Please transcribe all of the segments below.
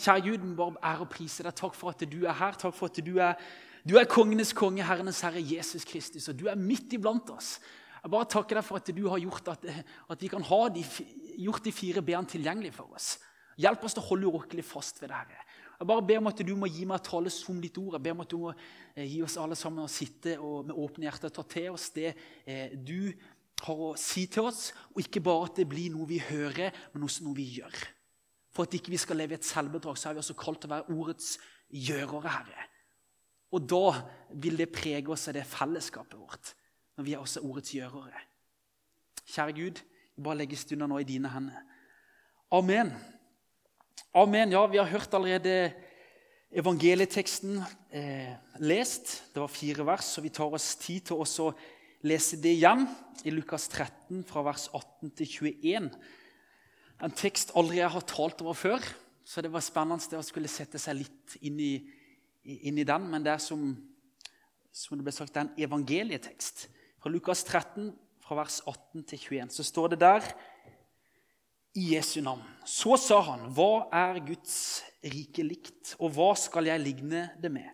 Kjære Gud, vi bare ære og prise deg. Takk for at du er her. Takk for at du er, du er kongenes konge, Herrenes Herre Jesus Kristus, og du er midt iblant oss. Jeg bare takker deg for at du har gjort at, at vi kan ha de, gjort de fire ben tilgjengelige for oss. Hjelp oss til å holde urokkelig fast ved det. Herre. Jeg bare ber om at du må gi meg tale som ditt ord. Jeg ber om at du må eh, gi oss alle sammen å sitte og med åpne hjerter ta til oss det eh, du har å si til oss, og ikke bare at det blir noe vi hører, men også noe vi gjør. For at ikke vi skal leve i et selvbedrag, så er vi også kalt til å være ordets gjørere, Herre. Og da vil det prege oss av det fellesskapet vårt, når vi er også ordets gjørere. Kjære Gud, bare legger stunder nå i dine hender. Amen. Amen. Ja, vi har hørt allerede evangelieteksten eh, lest. Det var fire vers, og vi tar oss tid til å lese det igjen i Lukas 13, fra vers 18 til 21 en tekst aldri jeg har talt over før. Så det var spennende å skulle sette seg litt inn i, inn i den. Men det er som, som, det ble sagt, det er en evangelietekst. Fra Lukas 13, fra vers 18 til 21, så står det der i Jesu navn. Så sa han, hva er Guds rike likt, og hva skal jeg ligne det med?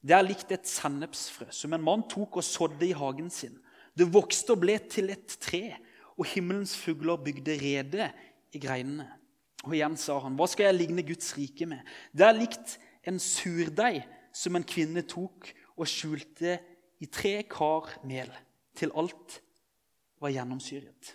Det er likt et sennepsfrø som en mann tok og sådde i hagen sin. Det vokste og ble til et tre, og himmelens fugler bygde rede i greinene. Og igjen sa han, 'Hva skal jeg ligne Guds rike med?' Det er likt en surdeig som en kvinne tok og skjulte i tre kar mel, til alt var gjennomsyret.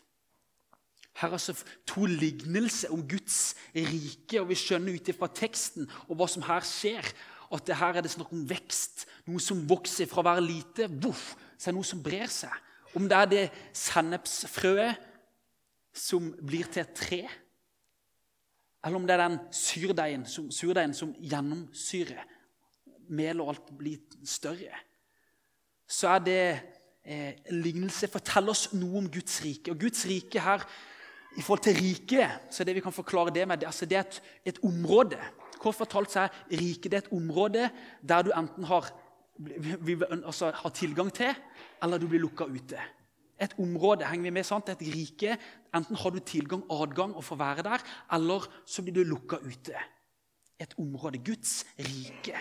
Her er altså to lignelser om Guds rike, og vi skjønner ut ifra teksten og hva som her skjer, at det her er det snakk om vekst. Noe som vokser fra å være lite, voff, så er det noe som brer seg. Om det er det sennepsfrøet som blir til et tre, eller om det er den surdeigen som, surdeigen som gjennomsyrer mel og alt blir større, så er det eh, lignelse. Fortell oss noe om Guds rike. Og Guds rike her, i forhold til riket, så er det vi kan forklare det med, det, altså det er et, et område. Kort fortalt så er riket det er et område der du enten har, altså, har tilgang til, eller du blir lukka ute et område. henger vi med, sant? Et rike. Enten har du tilgang, adgang, og får være der, eller så blir du lukka ute. Et område. Guds rike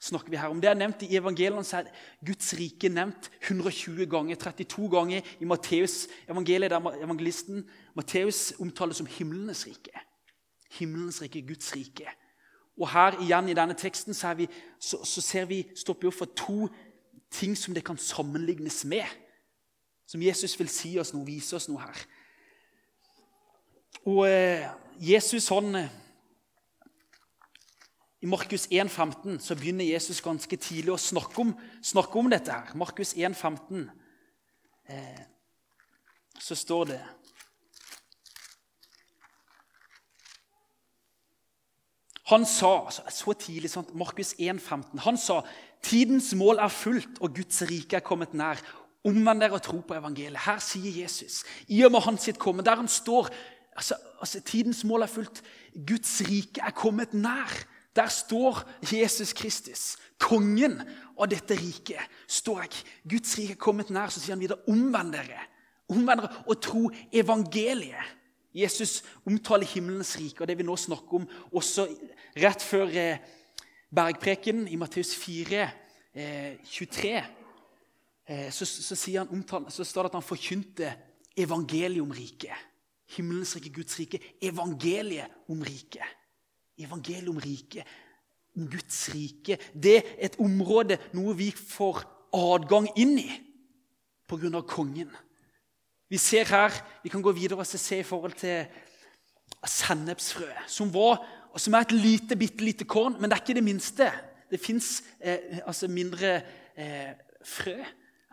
snakker vi her om. Det er nevnt I evangeliene så er Guds rike nevnt 120 ganger, 32 ganger i Matteus evangeliet, der evangelisten Matteus omtales som himlenes rike. Himmelens rike, Guds rike. Og her igjen i denne teksten så, vi, så, så ser vi, stopper vi opp for to ting som det kan sammenlignes med som Jesus vil si oss noe, vise oss noe her. Og eh, Jesus han eh, I Markus 1, 15, så begynner Jesus ganske tidlig å snakke om, snakke om dette. her. Markus 1,15 eh, så står det Han sa så tidlig, sant? Markus 1,15. Han sa tidens mål er fullt, og Guds rike er kommet nær. Omvend dere og tro på evangeliet. Her sier Jesus, i og med hans sitt komme, der han står altså, altså, Tidens mål er fullt. Guds rike er kommet nær. Der står Jesus Kristus, kongen av dette riket. står jeg. Guds rike er kommet nær. Så sier han videre, omvend dere. Omvend dere og tro evangeliet. Jesus omtaler himmelens rike, og det vi nå snakker om også rett før eh, bergpreken i Matteus 4, eh, 23 Eh, så, så, han, så, står det at han forkynte evangeliet om riket. Himmelens rike, Guds rike. Evangeliet om riket. Evangeliet om riket, om Guds rike. Det er et område, noe vi får adgang inn i pga. kongen. Vi ser her, vi kan gå videre og se i forhold til sennepsfrøet, som, som er et lite, bitte lite korn, men det er ikke det minste. Det fins eh, altså mindre eh, frø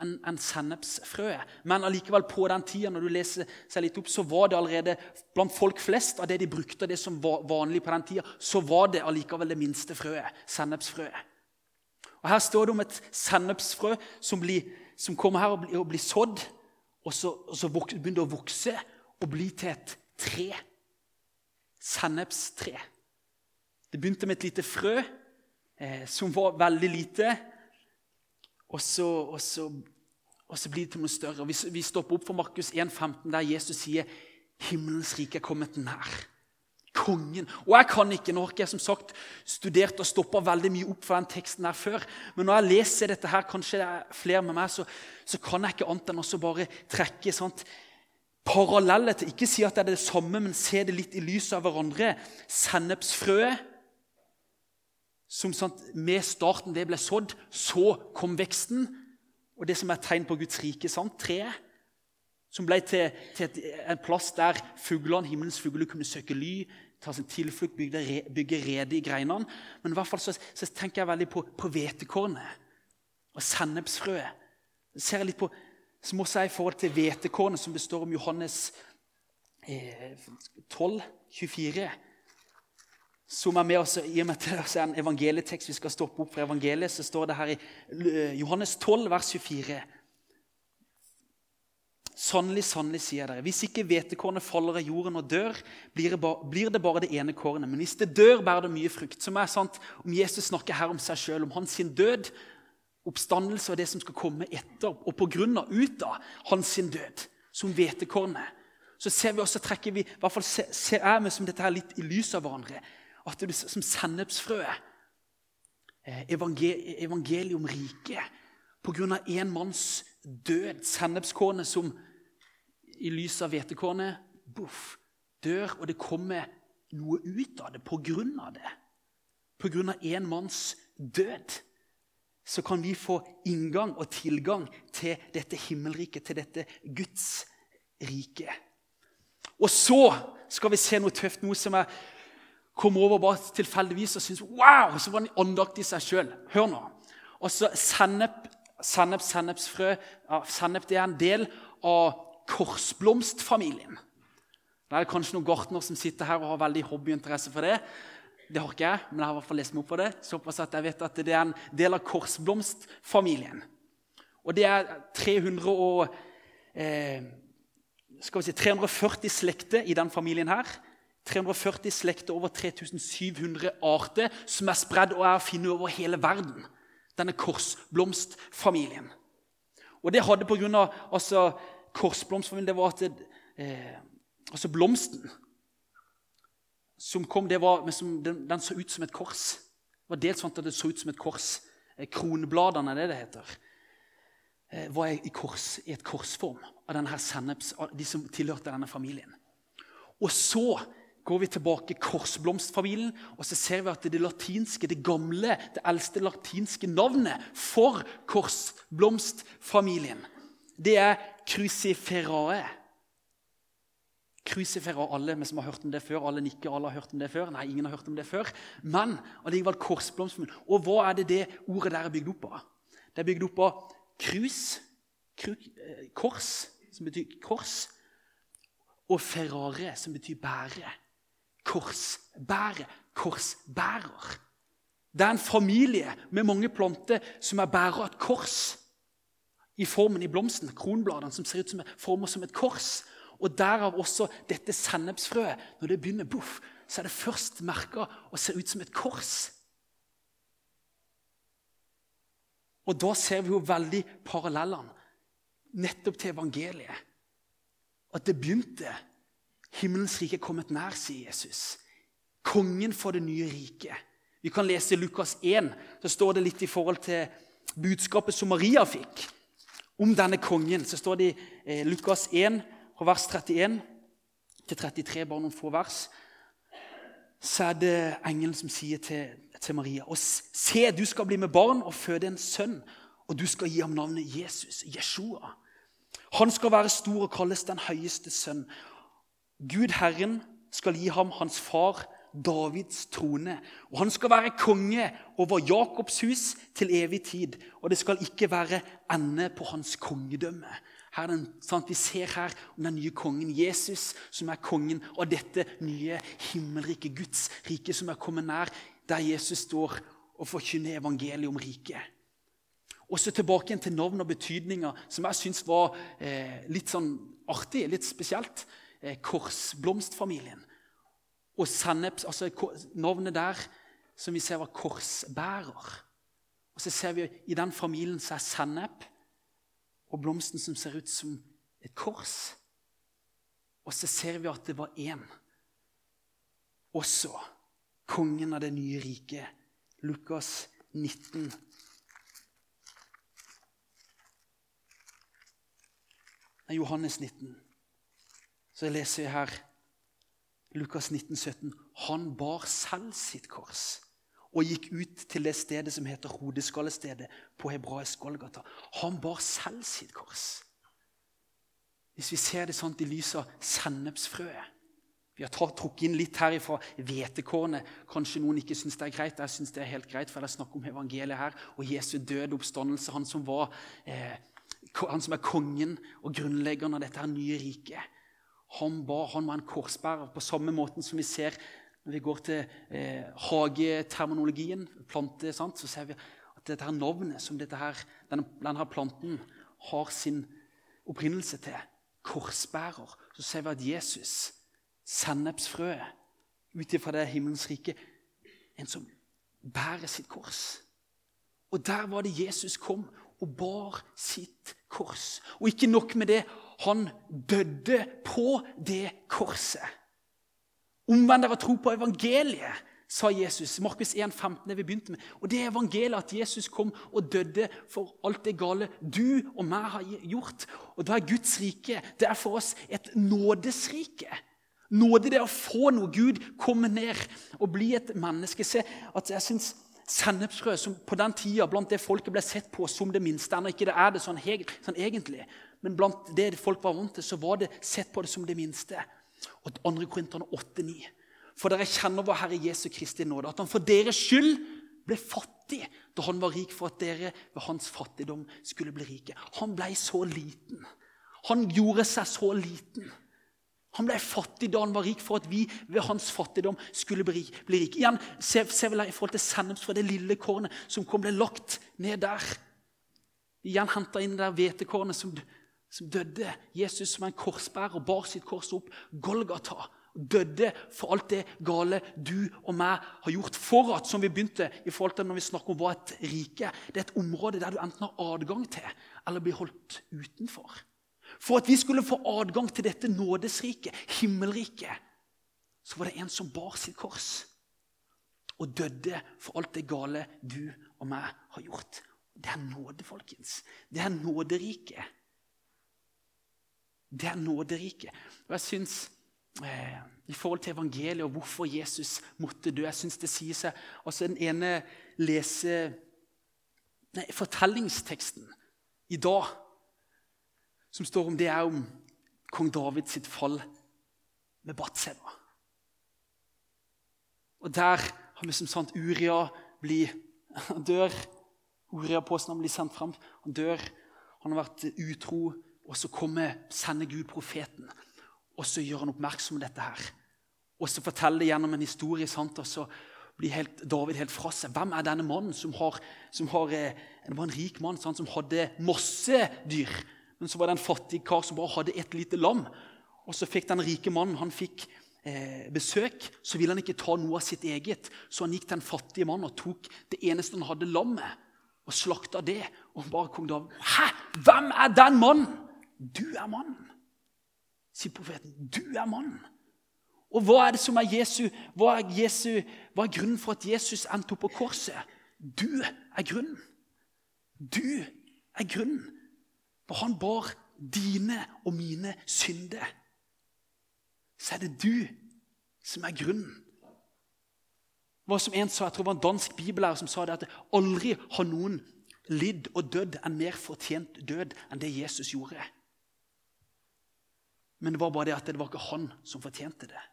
enn en sennepsfrøet. Men allikevel på den tida når du leser seg litt opp, så var det allerede blant folk flest av det de brukte, det som var vanlig på den tida, så var det allikevel det minste frøet. Sennepsfrøet. Og Her står det om et sennepsfrø som, blir, som kommer her og blir, og blir sådd, og så, og så vok, begynner å vokse og bli til et tre. Sennepstre. Det begynte med et lite frø eh, som var veldig lite. Og så, og, så, og så, blir det til noe større. Vi, vi stopper opp for Markus 1,15, der Jesus sier himmelens rike er kommet nær. kongen. Og jeg kan ikke, nå har ikke jeg som sagt studert og stoppa veldig mye opp for den teksten her før, men når jeg leser dette her, kanskje det er flere med meg, så, så kan jeg ikke annet enn også bare trekke sant, paralleller til Ikke si at det er det samme, men se det litt i lys av hverandre. Sennepsfrøet som sant, Med starten det ble sådd, så kom veksten. Og det som er et tegn på Guds rike. sant, Treet som ble til, til en plass der fuglene, himmelens fugler kunne søke ly, ta sin tilflukt, bygge, bygge rede i greinene. Men i hvert fall så, så tenker jeg veldig på, hvetekornet og sennepsfrøet. ser litt på, Som også er i forhold til hvetekornet, som består står om Johannes eh, 12, 24. Som er med oss, I og med at det er en evangelietekst vi skal stoppe opp for evangeliet, så står det her i eh, Johannes 12, vers 24. Sannelig, sannelig, sier dere, hvis ikke hvetekornet faller av jorden og dør, blir det, bare, det ene kornet. Men hvis det dør, bærer det mye frukt. Som er sant, Om Jesus snakker her om seg sjøl, om hans død, oppstandelse og det som skal komme etter, og på grunn av ut av hans død, som hvetekornet, så ser vi også, trekker vi, i hvert fall ser jeg meg som dette her litt i lys av hverandre, at er som sennepsfrøet. evangelium evangeliet. På grunn av én manns død. sennepskårene som i lys av hvetekornet dør, og det kommer noe ut av det på grunn av det. På grunn av én manns død så kan vi få inngang og tilgang til dette himmelriket, til dette Guds rike. Og så skal vi se noe tøft, noe som jeg kom over bare tilfeldigvis og syntes wow, så var den andakt i seg sjøl. Hør nå. Og så Sennep, sennep, sennepsfrø ja, Sennep det er en del av korsblomstfamilien. Det er kanskje noen gartner som sitter her og har veldig hobbyinteresse for det. Det har ikke jeg, men jeg har i hvert fall lest meg opp på det. Såpass at jeg vet at det er en del av korsblomstfamilien. Og det er 300 og, eh, si, 340 slekter i den familien her. 340 slekter, over 3700 arter som er spredd og er å finne over hele verden. Denne korsblomstfamilien. Og det hadde pga. Altså, korsblomstfamilien det var at det, eh, altså blomsten som kom, det var, som, den, den, så ut som et kors. Det var dels sånn at det så ut som et kors. Eh, kronbladene, det det heter, eh, var i, kors, i et korsform av denne senneps, de som tilhørte denne familien. Og så går vi tilbake korsblomstfamilien, og så ser vi at det latinske, det gamle, det eldste latinske navnet for korsblomstfamilien, det er cruciferae. Crucifera alle vi som har hørt om det før. Alle nikker, alle har hørt om det før. Nei, ingen har hørt om det før. Men allikevel korsblomstfamilien. Og hva er det det ordet der er bygd opp av? Det er bygd opp av krus, kru, kors, som betyr kors, og ferrare, som betyr bære korsbærer, korsbærer. Det er en familie med mange planter som er bærer av et kors i formen i blomsten, kronbladene, som ser ut som former som et kors. Og derav også dette sennepsfrøet. Når det begynner boff, så er det først merka og ser ut som et kors. Og da ser vi jo veldig parallellene nettopp til evangeliet. At det begynte Himmelens rike er kommet nær, sier Jesus. Kongen for det nye riket. Vi kan lese Lukas 1. Så står det litt i forhold til budskapet som Maria fikk om denne kongen. Så står det i eh, Lukas 1, fra vers 31 til 33, bare noen få vers. Så er det engelen som sier til, til Maria og Se, du skal bli med barn og føde en sønn, og du skal gi ham navnet Jesus, Jeshua. Han skal være stor og kalles den høyeste sønn. Gud Herren skal gi ham hans far Davids trone. Og han skal være konge over Jakobs hus til evig tid. Og det skal ikke være ende på hans kongedømme. Den, vi ser her om den nye kongen Jesus, som er kongen av dette nye himmelrike Guds rike, som er kommet nær der Jesus står og forkynner evangeliet om riket. Også tilbake igjen til navn og betydninger, som jeg syns var eh, litt sånn artig, litt spesielt. Eh, korsblomstfamilien. Og sennep, altså navnet der som vi ser var korsbærer. Og så ser vi I den familien så er sennep og blomsten som ser ut som et kors. Og så ser vi at det var én. også kongen av det nye riket. Lukas 19. Nei, Johannes 19. Så leser vi her Lukas 19, 17. Han bar selv sitt kors og gikk ut til det stedet som heter hodeskallestedet på hebraisk Golgata. Han bar selv sitt kors. Hvis vi ser det sånn i lys av sennepsfrøet Vi har trukket inn litt her fra hvetekornet. Kanskje noen ikke syns det er greit. Jeg syns det er helt greit, for det er snakk om evangeliet her. Og Jesu døde oppstandelse. Han som, var, eh, han som er kongen og grunnleggeren av dette her nye riket. Han, ba, han var en korsbærer på samme måten som vi ser når vi går til eh, hageterminologien, plante, sant, så ser vi at dette her navnet som dette her, denne, denne planten har sin opprinnelse til, korsbærer, så ser vi at Jesus, sennepsfrøet, ut ifra det himmelens rike, en som bærer sitt kors. Og der var det Jesus kom og bar sitt kors. Og ikke nok med det, han døde på det korset. Omvend dere tro på evangeliet sa Jesus. Markus 1, 15, det vi begynte med. Og Det er evangeliet at Jesus kom og døde for alt det gale du og meg har gjort. Og Da er Guds rike det er for oss et nådesrike. Nåde det å få noe. Gud komme ned og bli et menneske. Se at jeg synes Sennepsfrø, som på den tida blant det folket ble sett på som det minste Ennå ikke det er det sånn, sånn egentlig, men blant det folk var vant til, så var det sett på det som det minste. Og 2. Korinterne 8-9. For dere kjenner vår Herre Jesu Kristi nåde, at han for deres skyld ble fattig da han var rik, for at dere ved hans fattigdom skulle bli rike. Han ble så liten. Han gjorde seg så liten. Han ble fattig da han var rik, for at vi ved hans fattigdom skulle bli, bli rike. Igjen, se, se vel her i forhold til senneps fra det lille kornet som kom ble lagt ned der. Igjen henta inn det der hvetekornet som, som døde. Jesus som en korsbærer bar sitt kors opp. Golgata døde for alt det gale du og meg har gjort. For at, som vi begynte i forhold til når vi snakker om hva et rike Det er et område der du enten har adgang til eller blir holdt utenfor. For at vi skulle få adgang til dette nådesriket, himmelriket, så var det en som bar sitt kors og døde for alt det gale du og meg har gjort. Det er nåde, folkens. Det er nåderiket. Det er nåderiket. Og jeg synes Eh, i forhold til evangeliet og hvorfor Jesus måtte dø. Jeg synes det sier seg altså Den ene lese, nei, fortellingsteksten i dag, som står om det, er om kong David sitt fall med Batseba. Og der har vi som sant Uria blir, dør. Uria påstår han blir sendt fram. Han dør. Han har vært utro. Og så kommer, sender Gud profeten. Og så gjør han oppmerksom på dette her. Og så forteller det gjennom en historie. Sant? Og så blir helt, David helt fra seg. Hvem er denne mannen som har, som har eh, Det var en rik mann sant? som hadde masse dyr. Men så var det en fattig kar som bare hadde et lite lam. Og så fikk den rike mannen han fikk eh, besøk. Så ville han ikke ta noe av sitt eget. Så han gikk til den fattige mannen og tok det eneste han hadde, lammet. Og slakta det. Og bare kong David Hæ? Hvem er den mannen? Du er mannen sier profeten. Du er mannen. Og hva er det som er Jesu? Hva er, Jesu, hva er grunnen for at Jesus endte opp på korset? Du er grunnen. Du er grunnen. For han bar dine og mine synder. Så er det du som er grunnen. Hva som en sa, jeg tror det var en dansk bibellærer som sa det, at aldri har noen lidd og dødd en mer fortjent død enn det Jesus gjorde. Men det var bare det at det var ikke han som fortjente det.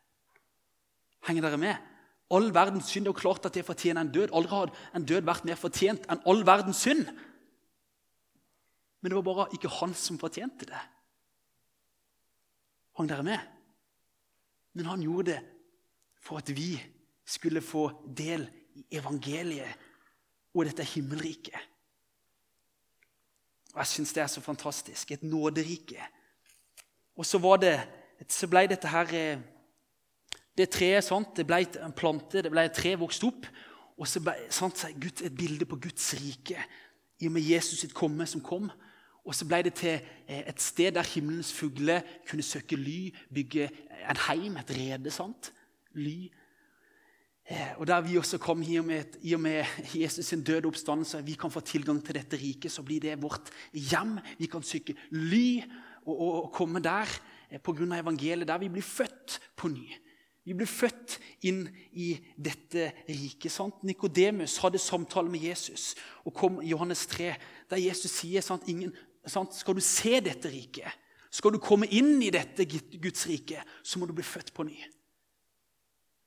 Henger dere med? All verdens synd. Er jo klart at det fortjener en død. Aldri har en død vært mer fortjent enn all verdens synd. Men det var bare ikke han som fortjente det. Hang dere med? Men han gjorde det for at vi skulle få del i evangeliet og dette himmelriket. Og Jeg syns det er så fantastisk. Et nåderike og så, det, så ble dette her eh, Det treet sant? det ble en plante, det ble et tre vokst opp. Og så ble sant, et bilde på Guds rike i og med Jesus sitt komme som kom. Og så ble det til eh, et sted der himmelens fugler kunne søke ly, bygge en heim, et rede. sant? Ly. Eh, og der vi også kom i og med, i og med Jesus sin døde oppstandelse, vi kan få tilgang til dette riket, så blir det vårt hjem. Vi kan søke ly og, å, og komme der eh, pga. evangeliet, der vi blir født på ny. Vi blir født inn i dette riket. Nikodemus hadde samtale med Jesus og kom i Johannes 3, der Jesus sier sant, ingen, sant, skal du se dette riket, skal du komme inn i dette Guds rike, så må du bli født på ny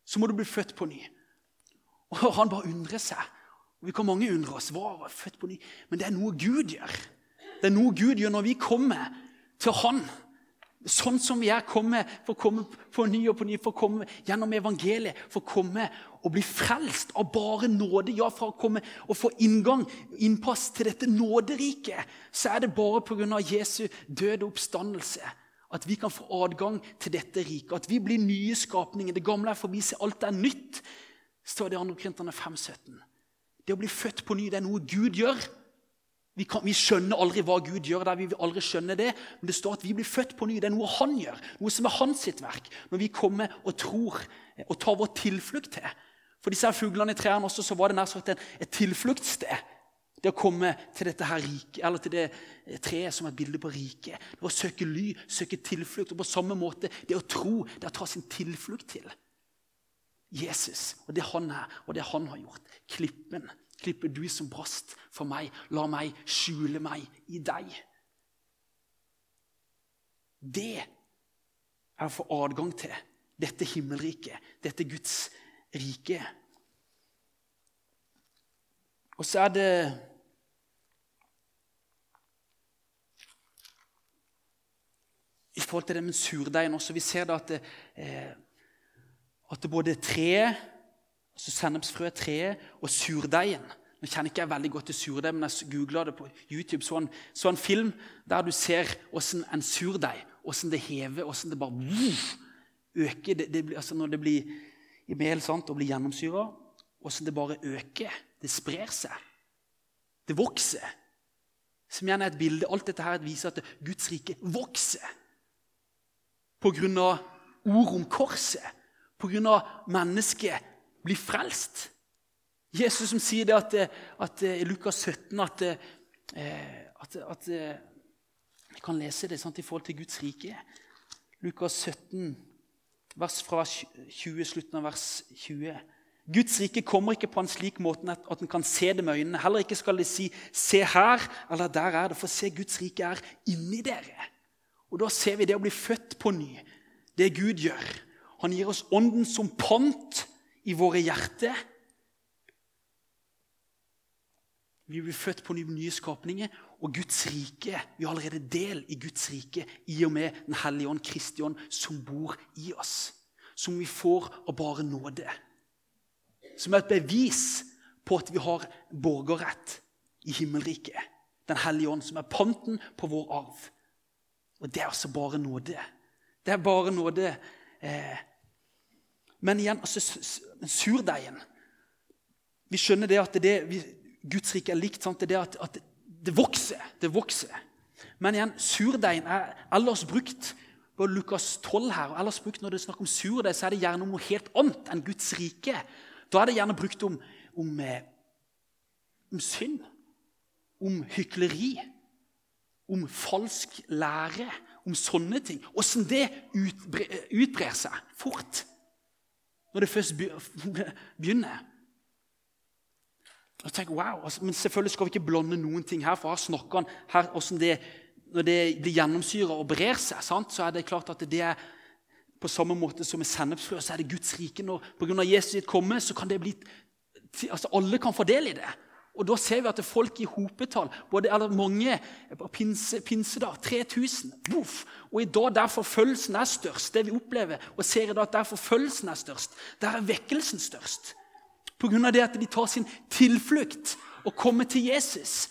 så må du bli født på ny. Og Han bare undrer seg. Vi kan mange undre oss. Hva var født på ny? Men det er noe Gud gjør. Det er noe Gud gjør når vi kommer til Han. Sånn som vi er kommet for å komme på ny og på ny, for å komme gjennom evangeliet, for å komme og bli frelst av bare nåde. Ja, for å komme og få inngang, innpass til dette nåderiket, så er det bare pga. Jesu døde oppstandelse at vi kan få adgang til dette riket. At vi blir nye skapninger. Det gamle er forbi, se alt er nytt. står det i 2. Korinterne 5,17. Det å bli født på ny det er noe Gud gjør. Vi, kan, vi, skjønner aldri hva Gud gjør, der vi vil aldri skjønne det, men det står at vi blir født på ny. Det er noe Han gjør, noe som er Hans sitt verk. Når vi kommer og tror og tar vår tilflukt til. For disse her fuglene i trærne også, så var det nær sagt et tilfluktssted. Det å komme til dette her riket, eller til det eh, treet som er et bilde på riket. Det var å søke ly, søke tilflukt. Og på samme måte det å tro, det å ta sin tilflukt til Jesus. Og det han er, og det han har gjort. Klippen. Klippe du som brast for meg. La meg skjule meg i deg. Det er å få adgang til dette himmelriket, dette Guds rike. Og så er det I forhold til det med surdeigen også. Vi ser da at, det, eh, at det både treet, altså sennepsfrøet, treet og surdeigen Nå kjenner ikke jeg veldig godt til surdeig, men jeg googla det på YouTube. Så en, så en film der du ser hvordan en surdeig hvordan det hever, hvordan det bare vuff, øker. Det, det, altså når det blir i mel sant, og blir gjennomsyra, hvordan det bare øker. Det sprer seg. Det vokser. Som igjen er et bilde. Alt dette her viser at Guds rike vokser. På grunn av ord om korset. På grunn av mennesket blir frelst. Jesus som sier det at, at i Lukas 17 at, eh, at, at Vi kan lese det sant, i forhold til Guds rike. Lukas 17, vers fra 20, slutten av vers 20. Guds rike kommer ikke på en slik måte at en kan se det med øynene. Heller ikke skal de si 'se her' eller 'der er det', for se, Guds rike er inni dere. Og Da ser vi det å bli født på ny, det Gud gjør. Han gir oss ånden som pant i våre hjerter. Vi blir født på nye skapninger, og Guds rike Vi har allerede del i Guds rike i og med Den hellige ånd, Kristi ånd, som bor i oss. Som vi får av bare nåde som er et bevis på at vi har borgerrett i himmelriket. Den hellige ånd, som er panten på vår arv. Og det er altså bare nåde. Det er bare nåde. Eh. Men igjen, altså, surdeigen Vi skjønner det at det, vi, Guds rike er likt. Sant? Det er at, at det vokser. Det vokser. Men igjen, surdeigen er ellers brukt på Lukas 12 her, og ellers brukt når det er snakk om surdeig, så er det gjerne noe helt annet enn Guds rike. Da er det gjerne brukt om, om, eh, om synd, om hykleri, om falsk lære, om sånne ting. Åssen det utbrer seg fort når det først begynner. Og tenk, wow, altså, Men selvfølgelig skal vi ikke blande noen ting her. for her snakker han her, det, Når det blir gjennomsyra og brer seg, sant, så er det klart at det er på samme måte som med sennepsfrø, så er det Guds rike. Når pga. Jesus sitt komme, så kan det bli altså Alle kan få del i det. Og Da ser vi at folk i hopetall, både, eller mange pinse, pinsedag, 3000. boff, Og i dag der forfølgelsen er størst, det vi opplever, og ser i dag at der forfølgelsen er størst, der er vekkelsen størst. Pga. det at de tar sin tilflukt og kommer til Jesus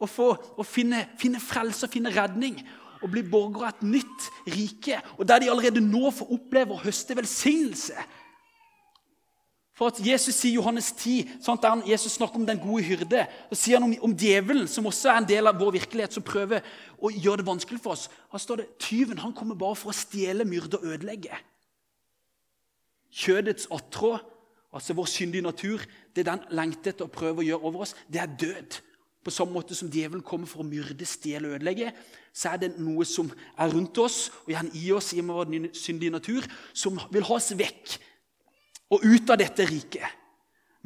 og, får, og finne, finne frelse og finne redning og bli borgere av et nytt rike. Og der de allerede nå får oppleve å høste velsignelse. For at Jesus sier Johannes 10, sånn der Jesus snakker om den gode hyrde, så sier han om, om, djevelen, som også er en del av vår virkelighet, som prøver å gjøre det vanskelig for oss. Han står det, Tyven han kommer bare for å stjele, myrde og ødelegge. Kjødets attrå altså vår syndige natur, det den lengter etter å prøve å gjøre over oss, det er død. På samme måte som djevelen kommer for å myrde, stjele og ødelegge, så er det noe som er rundt oss og gjerne i oss i vår syndige natur, som vil ha oss vekk og ut av dette riket.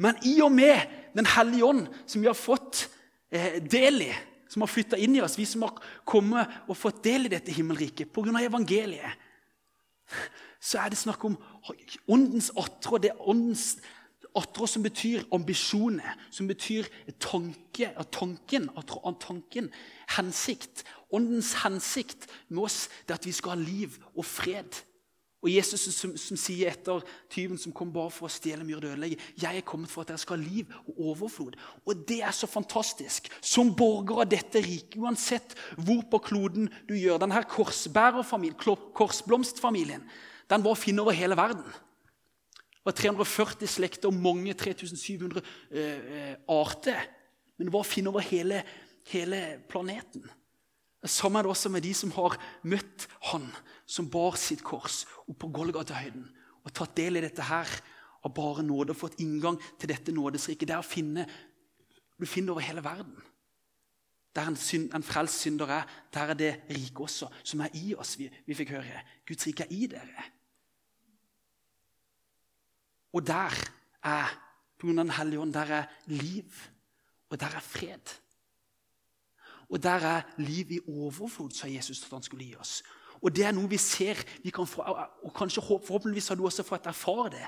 Men i og med Den hellige ånd, som vi har fått eh, del i, som har flytta inn i oss, vi som har kommet og fått del i dette himmelriket pga. evangeliet, så er det snakk om åndens attrå. Det er åndens attrå som betyr ambisjoner, som betyr tanke, tanken, tanken, hensikt. Åndens hensikt med oss det er at vi skal ha liv og fred. Og Jesus som, som, sier etter tyven som kom bare for å stjele, myrde og ødelegge, 'Jeg er kommet for at dere skal ha liv og overflod.' Og det er så fantastisk. Som borger av dette riket, uansett hvor på kloden du gjør Denne korsbærerfamilien, korsblomstfamilien, den var å finne over hele verden. Det var 340 slekter og mange 3700 eh, arter. Men det var å finne over hele, hele planeten. Samme er det også med de som har møtt han som bar sitt kors opp på Golgata-høyden og tatt del i dette her av bare nåde og fått inngang til dette nådesriket. Det er å finne Du finner over hele verden. Der en, synd, en frelst synder er, der er det rike også, som er i oss. Vi, vi fikk høre. Guds rike er i dere. Og der er, på grunn av Den hellige ånd, der er liv, og der er fred. Og der er liv i overflod, sa Jesus at han skulle gi oss. Og det er noe vi ser, vi kan få, og kanskje forhåpentligvis har du også fått erfare det.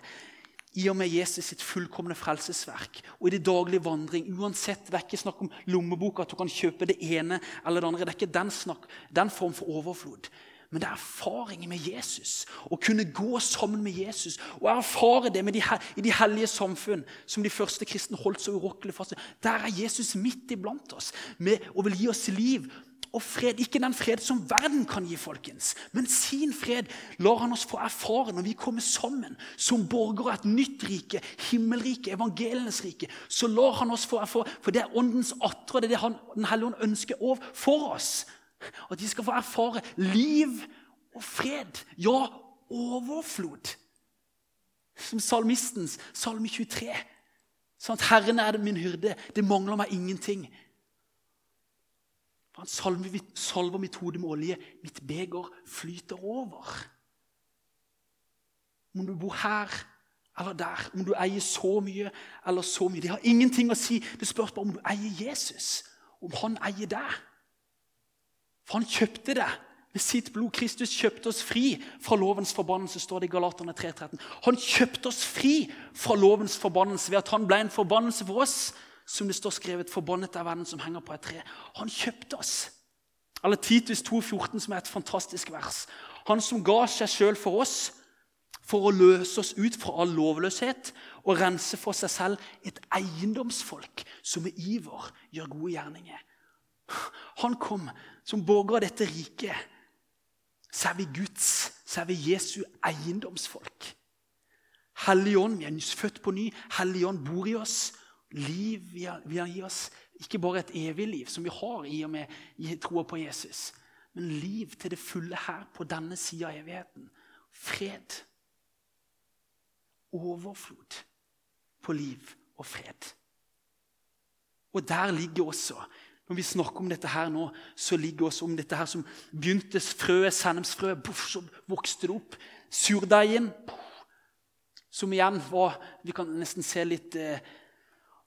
I og med Jesus sitt fullkomne frelsesverk og i det daglige vandring. uansett, Det er ikke snakk om lommebok, at du kan kjøpe det ene eller det andre. Det er ikke den, snakk, den form for overflod. Men det er erfaring med Jesus. Å kunne gå sammen med Jesus og erfare det de, i de hellige samfunn som de første kristne holdt så urokkelig fast Der er Jesus midt iblant oss med, og vil gi oss liv og fred. Ikke den fred som verden kan gi, folkens, men sin fred lar han oss få erfare når vi kommer sammen som borgere av et nytt rike, himmelrike, evangelienes rike. Så lar han oss få erfare, for det er åndens atre, det er det han, Den hellige ånd ønsker for oss. At de skal få erfare liv og fred. Ja, overflod. Som salmistens salme 23. Sånn at 'Herren er min hyrde, det mangler meg ingenting'. Han salver, salver mitt hode med olje, mitt beger flyter over. Om du bor her eller der, om du eier så mye eller så mye Det har ingenting å si. Det spørs bare om du eier Jesus, om han eier deg. For han kjøpte det med sitt blod. Kristus kjøpte oss fri fra lovens forbannelse, står det i Galaterne 3,13. Han kjøpte oss fri fra lovens forbannelse ved at han ble en forbannelse for oss. Som det står skrevet, 'Forbannet er vennen som henger på et tre'. Han kjøpte oss. Eller Titus 2,14, som er et fantastisk vers. Han som ga seg sjøl for oss, for å løse oss ut fra all lovløshet og rense for seg selv et eiendomsfolk som med iver gjør gode gjerninger. Han kom som borger av dette riket. Så er vi Guds, så er vi Jesu eiendomsfolk. Helligånd, vi er født på ny. Helligånd bor i oss. Liv vil han gi oss. Ikke bare et evig liv, som vi har i og med troa på Jesus, men liv til det fulle her på denne sida av evigheten. Fred. Overflod på liv og fred. Og der ligger også når vi snakker om dette her nå, så ligger også om dette her som begynte frøet, sennepsfrøet, så vokste det opp. Surdeigen, som igjen var Vi kan nesten se litt eh,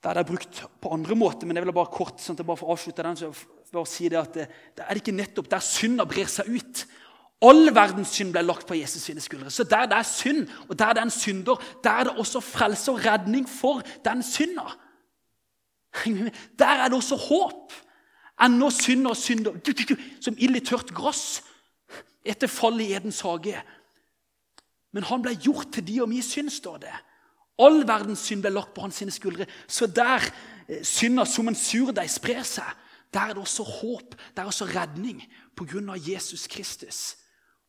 Der det er brukt på andre måter, men jeg vil bare kort sånn at jeg bare får avslutte den, så bare si det at det, er det ikke nettopp der synda brer seg ut. All verdens synd ble lagt på Jesus sine skuldre. Så der det er synd, og der det er en synder, der er det også frelse og redning for den synda. Der er det også håp. Ennå synder og synder som ild i tørt gress etter fallet i Edens hage. Men han ble gjort til de og mi synd, står det. All verdens synd ble lagt på hans sine skuldre. Så der eh, synda som en surdeig sprer seg, der er det også håp, der er også redning pga. Jesus Kristus.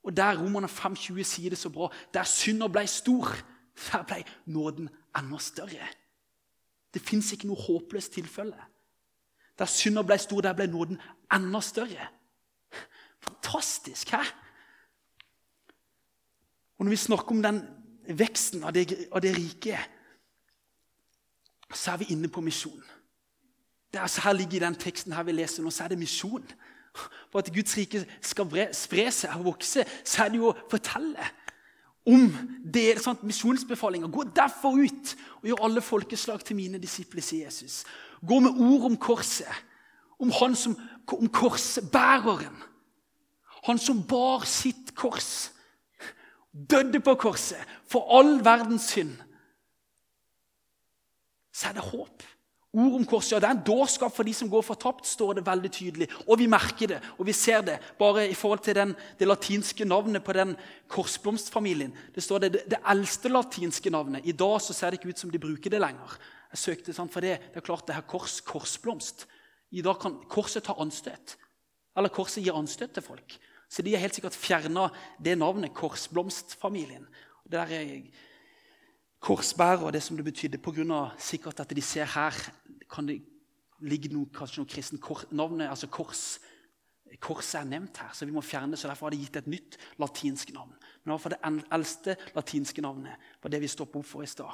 Og der Romerne 5,20 sier det så bra, der synda ble stor, der ble nåden enda større. Det fins ikke noe håpløst tilfelle. Der synda ble stor, der ble nåden enda større. Fantastisk! hæ? Og Når vi snakker om den veksten av det, av det rike, så er vi inne på misjon. Det er altså Her ligger den teksten her vi leser nå, så er det misjon. For at Guds rike skal spre seg og vokse, så er det jo å fortelle om det, sånn, misjonsbefalinger. Gå derfor ut og gjør alle folkeslag til mine disipler, sier Jesus. Gå med ord om korset, om han som, om korsbæreren. Han som bar sitt kors, døde på korset for all verdens synd. Så er det håp. Ord om korset, ja, Det er en dårskap for de som går fortapt, står det veldig tydelig. Og vi merker det, og vi ser det bare i forhold til den, det latinske navnet på den korsblomstfamilien. Det står det, det, eldste latinske navnet. I dag så ser det ikke ut som de bruker det lenger. Jeg søkte sant, for det. Det er klart det her kors, korsblomst. I dag kan korset ta anstøt. Eller korset gir anstøt til folk. Så de har helt sikkert fjerna det navnet, korsblomstfamilien. Det der er korsbærer og det som det betydde, pga. sikkert at de ser her kan det ligge noe, kanskje noe kristent kor, navnet, altså kors, Korset er nevnt her, så vi må fjerne det. så Derfor har de gitt et nytt latinsk navn. Men var det eldste latinske navnet var det vi stoppa opp for i stad.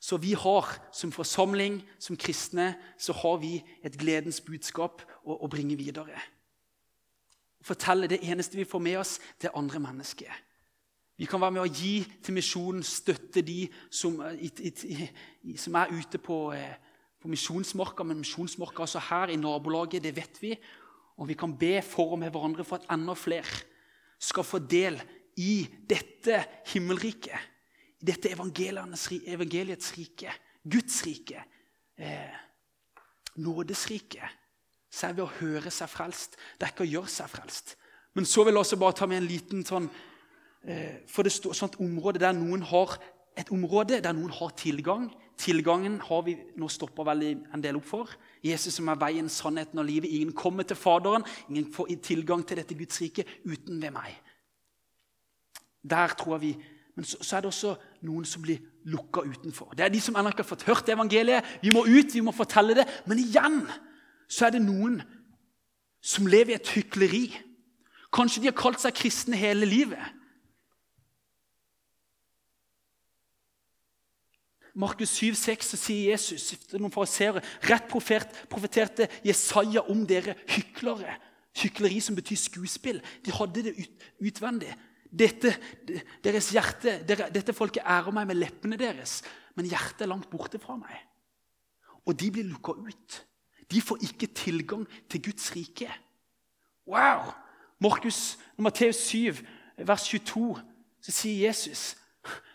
Så vi har som forsamling, som kristne, så har vi et gledens budskap å, å bringe videre. Fortelle det eneste vi får med oss, det andre mennesket. Vi kan være med å gi til misjonen, støtte de som, som er ute på, eh, på misjonsmarka. Men misjonsmarka altså her i nabolaget, det vet vi. Og vi kan be for og med hverandre for at enda flere skal få del i dette himmelriket. I dette evangeliets rike, Guds rike, eh, nådesriket. Så er ved å høre seg frelst. Det er ikke å gjøre seg frelst. Men så vil jeg også bare ta med en liten sånn for det står sånt område der noen har et område der noen har tilgang. Tilgangen har vi nå stoppa en del opp for. Jesus som er veien, sannheten og livet. Ingen kommer til Faderen, ingen får tilgang til dette Guds rike uten ved meg. Der tror vi, Men så, så er det også noen som blir lukka utenfor. Det er de som ennå ikke har fått hørt evangeliet. Vi må ut, vi må fortelle det. Men igjen så er det noen som lever i et hykleri. Kanskje de har kalt seg kristne hele livet. Markus 7, 6, så sier Jesus noen fariseere rett profet, profeterte Jesaja om dere hyklere. Hykleri som betyr skuespill. De hadde det ut, utvendig. Dette, deres hjerte, dere, dette folket ærer meg med leppene deres, men hjertet er langt borte fra meg. Og de blir lukka ut. De får ikke tilgang til Guds rike. Wow! Markus, Matteus 7, vers 22, så sier Jesus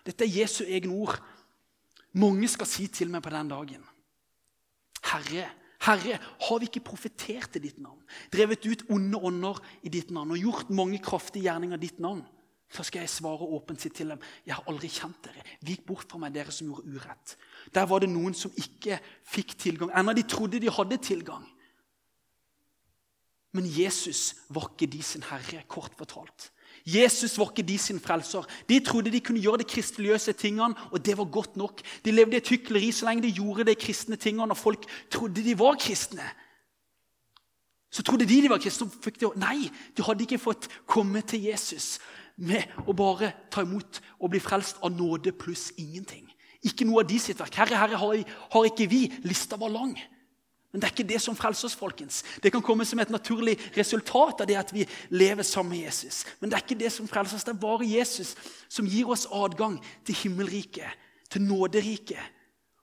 Dette er Jesu egne ord. Mange skal si til meg på den dagen Herre, Herre, har vi ikke profetert i ditt navn? Drevet ut onde ånder i ditt navn og gjort mange kraftige gjerninger i ditt navn? Så skal jeg svare åpent si til dem, jeg har aldri kjent dere. Vik bort fra meg, dere som gjorde urett. Der var det noen som ikke fikk tilgang. enda de trodde de hadde tilgang. Men Jesus var ikke de sin herre, kort fortalt. Jesus var ikke de sin frelser. De trodde de kunne gjøre de kristeligøse tingene, og det var godt nok. De levde i et hykleri så lenge de gjorde de kristne tingene, og folk trodde de var kristne. Så trodde de de var kristne. De, nei, de hadde ikke fått komme til Jesus med å bare ta imot og bli frelst av nåde pluss ingenting. Ikke noe av de sitt verk. Herre, herre, har, har ikke vi. Lista var lang. Men det er ikke det som frelser oss. folkens. Det kan komme som et naturlig resultat av det at vi lever sammen med Jesus. Men det er ikke det som frelser oss. Det er bare Jesus som gir oss adgang til himmelriket, til nåderiket.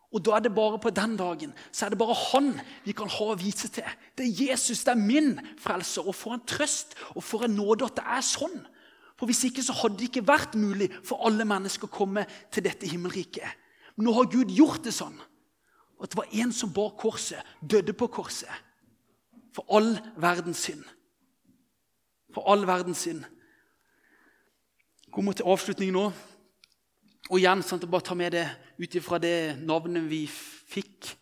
Og da er det bare på den dagen så er det bare han vi kan ha å vise til. Det er Jesus, det er min frelser. Og for en trøst og for en nåde at det er sånn. For Hvis ikke så hadde det ikke vært mulig for alle mennesker å komme til dette himmelriket. Men nå har Gud gjort det sånn at det var en som bar korset, døde på korset. For all verdens synd. For all verdens synd. Kommer til avslutning nå. Og igjen, sant, bare ta med det ut ifra det navnet vi fikk.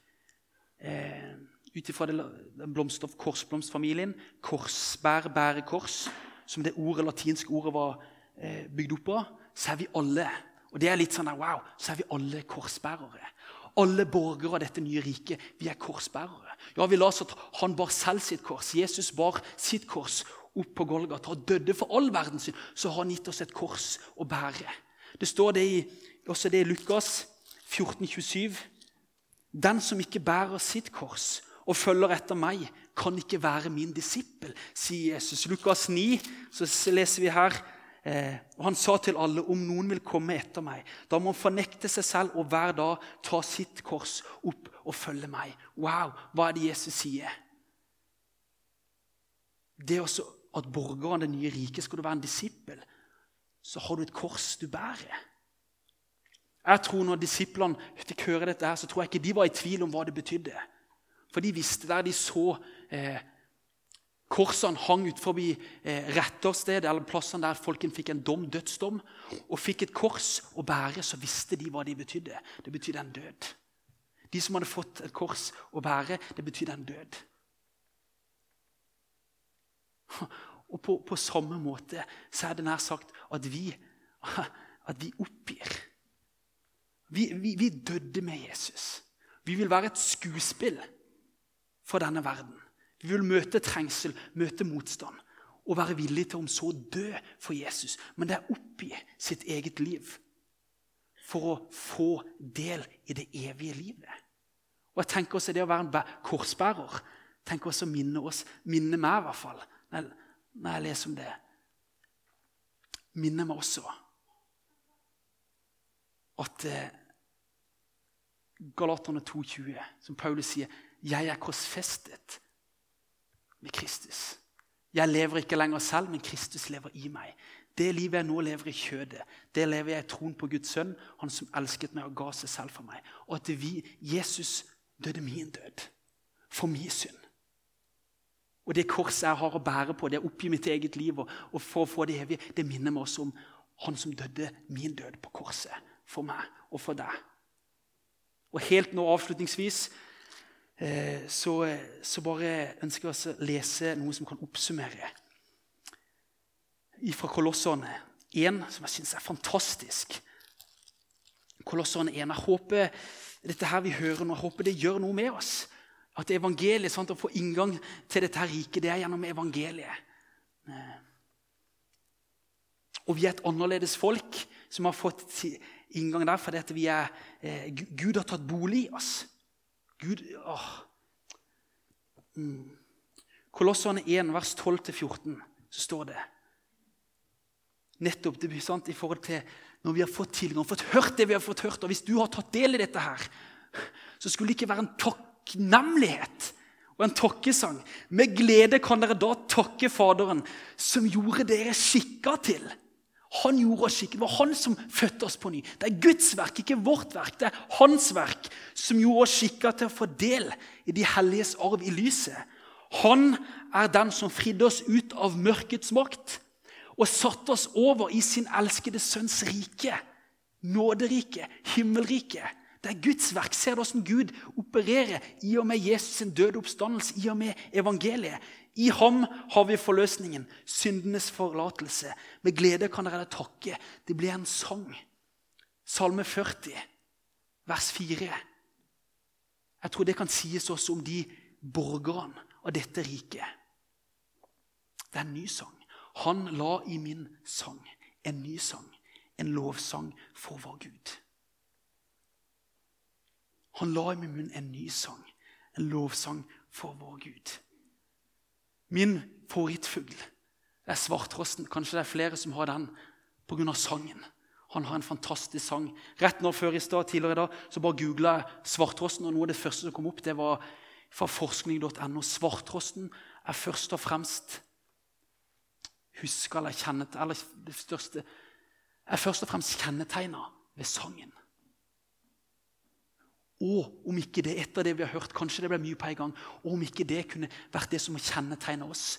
Eh, ut ifra av korsblomstfamilien. Korsbær, bærekors, som det ordet, latinske ordet var eh, bygd opp av. Så er vi alle og det er litt sånn wow, så er vi alle korsbærere. Alle borgere av dette nye riket. Vi er korsbærere. Ja, Vi leser at han bar selv sitt kors. Jesus bar sitt kors opp på Golgata og døde for all verdens synd. Så har han gitt oss et kors å bære. Det står det i, også det i Lukas 14, 27. Den som ikke bærer sitt kors og følger etter meg, kan ikke være min disippel, sier Jesus. Lukas 9 så leser vi her eh, og Han sa til alle om noen vil komme etter meg, da må han fornekte seg selv og hver dag ta sitt kors opp og følge meg. Wow, hva er det Jesus sier? Det er også at borgeren det nye riket skal du være en disippel, så har du et kors du bærer. Jeg tror Når disiplene fikk høre dette, her, så tror jeg ikke de var i tvil om hva det betydde. For de visste der de så eh, korsene hang ut forbi eh, retterstedet, eller plassene der folken fikk en dom, dødsdom, og fikk et kors å bære, så visste de hva de betydde. Det betydde en død. De som hadde fått et kors å bære, det betydde en død. Og på, på samme måte så er det nær sagt at vi, at vi oppgir. Vi, vi, vi døde med Jesus. Vi vil være et skuespill for denne verden. Vi vil møte trengsel, møte motstand og være villig til om så dø for Jesus. Men det er oppi sitt eget liv for å få del i det evige livet. Og jeg tenker også Det å være en korsbærer tenker også å minne oss, minne meg i hvert fall, når, når jeg leser om det. Minner meg også at eh, Galaterne 2,20, som Paulus sier, 'Jeg er korsfestet med Kristus'. Jeg lever ikke lenger selv, men Kristus lever i meg. Det livet jeg nå lever i kjødet, det lever jeg i troen på Guds sønn, han som elsket meg og ga seg selv for meg. Og at vi, Jesus døde min død for min synd. Og det korset jeg har å bære på, det å oppgi mitt eget liv og, og for å få det evige, det minner meg også om han som døde min død på korset for meg og for deg. Og helt nå avslutningsvis så, så, bare ønsker jeg å lese noe som kan oppsummere fra Kolossene 1, som jeg syns er fantastisk. Kolossene 1. Jeg håper dette her vi hører nå, jeg håper det gjør noe med oss. At evangeliet, sant, Å få inngang til dette her riket, det er gjennom evangeliet. Eh, og vi er et annerledes folk som har fått inngang der fordi vi er, eh, Gud har tatt bolig i oss. Gud, åh. Mm. Kolossene 1, vers 12-14, så står det Nettopp det sant, i forhold til når vi har fått tilgang, fått hørt det vi har fått hørt. Og hvis du har tatt del i dette her, så skulle det ikke være en takknemlighet og en takkesang. Med glede kan dere da takke Faderen, som gjorde dere skikka til han gjorde oss skikkelig. Det var han som fødte oss på ny. Det er Guds verk, ikke vårt verk. Det er hans verk som gjorde oss skikka til å få del i de helliges arv i lyset. Han er den som fridde oss ut av mørkets makt og satte oss over i sin elskede sønns rike. Nåderike, himmelrike. Det er Guds verk. Ser du hvordan Gud opererer i og med Jesus' sin døde oppstandelse, i og med evangeliet? I ham har vi forløsningen, syndenes forlatelse. Med glede kan dere takke. Det blir en sang. Salme 40, vers 4. Jeg tror det kan sies også om de borgerne av dette riket. Det er en ny sang. Han la i min sang en ny sang, en lovsang for vår Gud. Han la i min munn en ny sang, en lovsang for vår Gud. Min favorittfugl er svarttrosten. Kanskje det er flere som har den pga. sangen. Han har en fantastisk sang. Rett nå før i sted, tidligere i dag, så bare googla jeg svarttrosten, og noe av det første som kom opp, det var fra forskning.no. Svarttrosten er først og fremst huska eller kjennet, eller det største er først og fremst kjennetegna ved sangen. Og om ikke det etter det vi har hørt, kanskje det ble mye på en gang, og om ikke det kunne vært det som må kjennetegne oss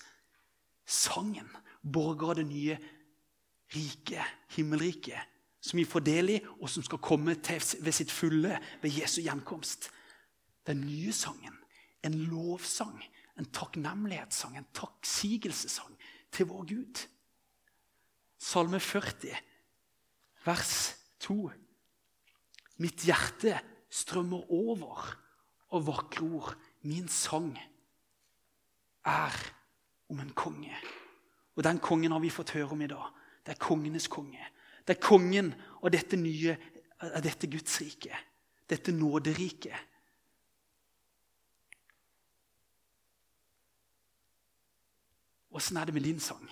sangen, borger av det nye rike, himmelriket, som vi får del i, og som skal komme til ved sitt fulle ved Jesu gjenkomst. Den nye sangen, en lovsang, en takknemlighetssang, en takksigelsessang til vår Gud. Salme 40, vers 2. Mitt hjerte strømmer over av vakre ord. Min sang er om en konge. Og den kongen har vi fått høre om i dag. Det er kongenes konge. Det er kongen av dette nye, av dette Guds rike. Dette nåderiket. Åssen er det med din sang?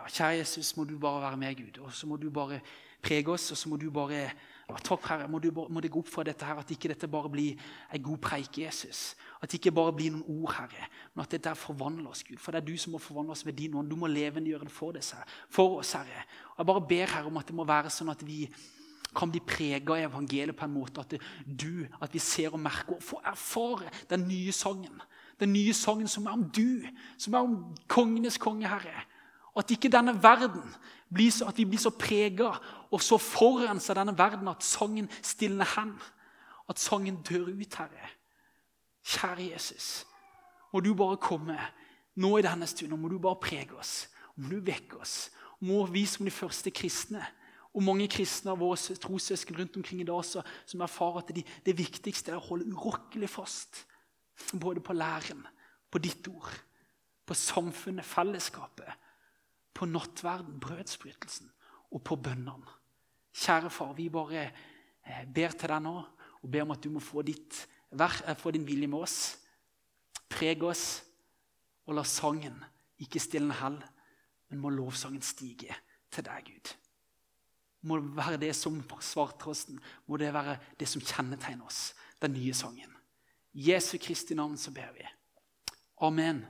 Ja, kjære Jesus, må du bare være med, Gud. Og så må du bare prege oss, og så må du bare ja, Takk, Herre. Må, du, må det gå opp for dette her, at ikke dette bare blir en god preik, Jesus. At det ikke bare blir noen ord, Herre, men at dette forvandler oss, Gud. For det er du som må forvandle oss ved din ånd. Du må levendegjøre det for, disse, for oss, Herre. Og Jeg bare ber Herre om at det må være sånn at vi kan bli prega av evangeliet på en måte at du, at vi ser og merker og får erfare den nye sangen. Den nye sangen som er om du, som er om kongenes konge, Herre. At ikke denne verden blir så, at vi blir så prega og så forurensa denne verden at sangen stilner hen. At sangen dør ut, Herre. Kjære Jesus, må du bare komme nå i denne stunden. Må du bare prege oss. Må du vekke oss. Må vi som de første kristne og mange kristne av våre trossøsken rundt omkring i dag så, som erfarer at de, det viktigste er å holde urokkelig fast. Både på læren, på ditt ord, på samfunnet, fellesskapet, på nattverden, brødsbrytelsen og på bønnene. Kjære far, vi bare eh, ber til deg nå og ber om at du må få, ditt, eh, få din vilje med oss. Preg oss, og la sangen ikke stille en hell, men må lovsangen stige til deg, Gud. Må det være det som svartrosten, må det være det som kjennetegner oss, den nye sangen. Jesu Kristi navn så ber vi. Amen.